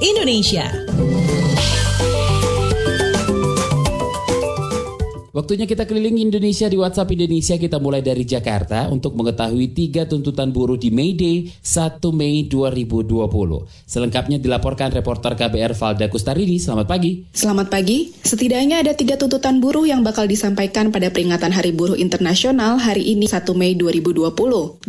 Indonesia. Waktunya kita keliling Indonesia di WhatsApp Indonesia. Kita mulai dari Jakarta untuk mengetahui tiga tuntutan buruh di May Day 1 Mei 2020. Selengkapnya dilaporkan reporter KBR Valda Kustarini. Selamat pagi. Selamat pagi. Setidaknya ada tiga tuntutan buruh yang bakal disampaikan pada peringatan Hari Buruh Internasional hari ini 1 Mei 2020.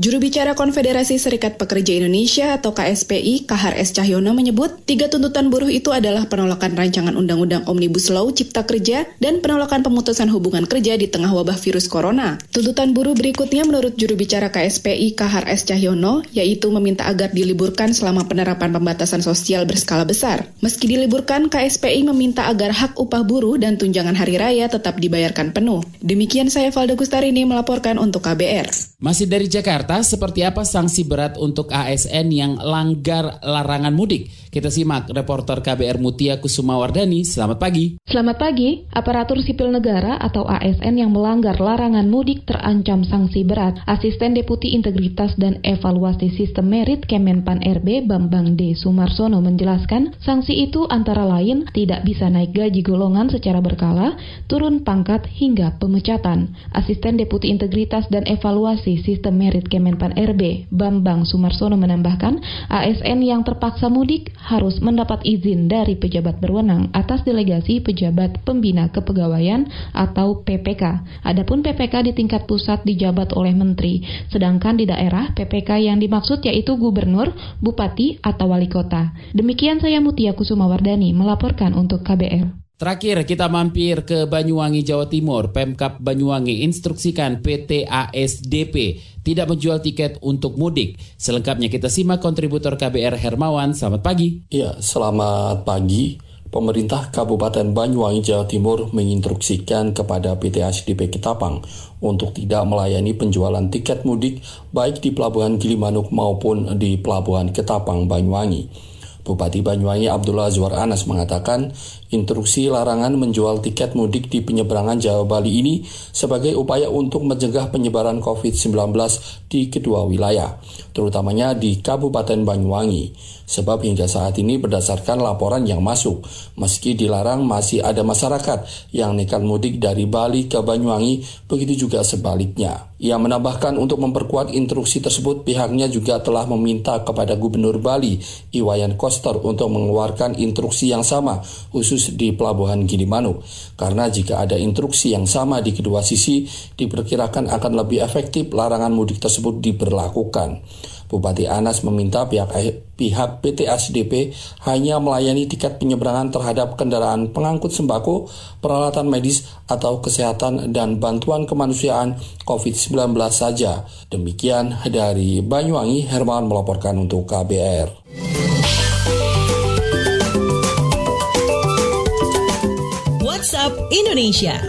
Juru bicara Konfederasi Serikat Pekerja Indonesia atau KSPI, Kahar S. Cahyono menyebut tiga tuntutan buruh itu adalah penolakan rancangan Undang-Undang Omnibus Law Cipta Kerja dan penolakan pemutusan hubungan hubungan kerja di tengah wabah virus corona. Tuntutan buruh berikutnya menurut juru bicara KSPI Kahar S. Cahyono, yaitu meminta agar diliburkan selama penerapan pembatasan sosial berskala besar. Meski diliburkan, KSPI meminta agar hak upah buruh dan tunjangan hari raya tetap dibayarkan penuh. Demikian saya Valda Gustarini melaporkan untuk KBR. Masih dari Jakarta, seperti apa sanksi berat untuk ASN yang langgar larangan mudik? Kita simak reporter KBR Mutia Kusumawardani. Selamat pagi. Selamat pagi. Aparatur sipil negara atau ASN yang melanggar larangan mudik terancam sanksi berat. Asisten Deputi Integritas dan Evaluasi Sistem Merit Kemenpan RB Bambang D. Sumarsono menjelaskan, sanksi itu antara lain tidak bisa naik gaji golongan secara berkala, turun pangkat hingga pemecatan. Asisten Deputi Integritas dan Evaluasi Sistem Merit Kemenpan RB Bambang Sumarsono menambahkan, ASN yang terpaksa mudik harus mendapat izin dari pejabat berwenang atas delegasi pejabat pembina kepegawaian atau PPK. Adapun PPK di tingkat pusat dijabat oleh menteri, sedangkan di daerah PPK yang dimaksud yaitu gubernur, bupati, atau wali kota. Demikian saya Mutia Kusumawardani melaporkan untuk KBR. Terakhir kita mampir ke Banyuwangi Jawa Timur. Pemkap Banyuwangi instruksikan PT ASDP tidak menjual tiket untuk mudik. Selengkapnya kita simak kontributor KBR Hermawan. Selamat pagi. Ya, selamat pagi. Pemerintah Kabupaten Banyuwangi, Jawa Timur menginstruksikan kepada PT ASDP Ketapang untuk tidak melayani penjualan tiket mudik baik di Pelabuhan Gilimanuk maupun di Pelabuhan Ketapang, Banyuwangi. Bupati Banyuwangi Abdullah Azwar Anas mengatakan instruksi larangan menjual tiket mudik di penyeberangan Jawa Bali ini sebagai upaya untuk mencegah penyebaran COVID-19 di kedua wilayah, terutamanya di Kabupaten Banyuwangi. Sebab hingga saat ini berdasarkan laporan yang masuk, meski dilarang masih ada masyarakat yang nekat mudik dari Bali ke Banyuwangi, begitu juga sebaliknya. Ia menambahkan untuk memperkuat instruksi tersebut pihaknya juga telah meminta kepada Gubernur Bali, Iwayan Koster untuk mengeluarkan instruksi yang sama khusus di Pelabuhan Gilimanuk. Karena jika ada instruksi yang sama di kedua sisi, diperkirakan akan lebih efektif larangan mudik tersebut diberlakukan. Bupati Anas meminta pihak pihak PT ASDP hanya melayani tiket penyeberangan terhadap kendaraan pengangkut sembako, peralatan medis atau kesehatan dan bantuan kemanusiaan COVID-19 saja. Demikian dari Banyuwangi, Herman melaporkan untuk KBR. WhatsApp Indonesia.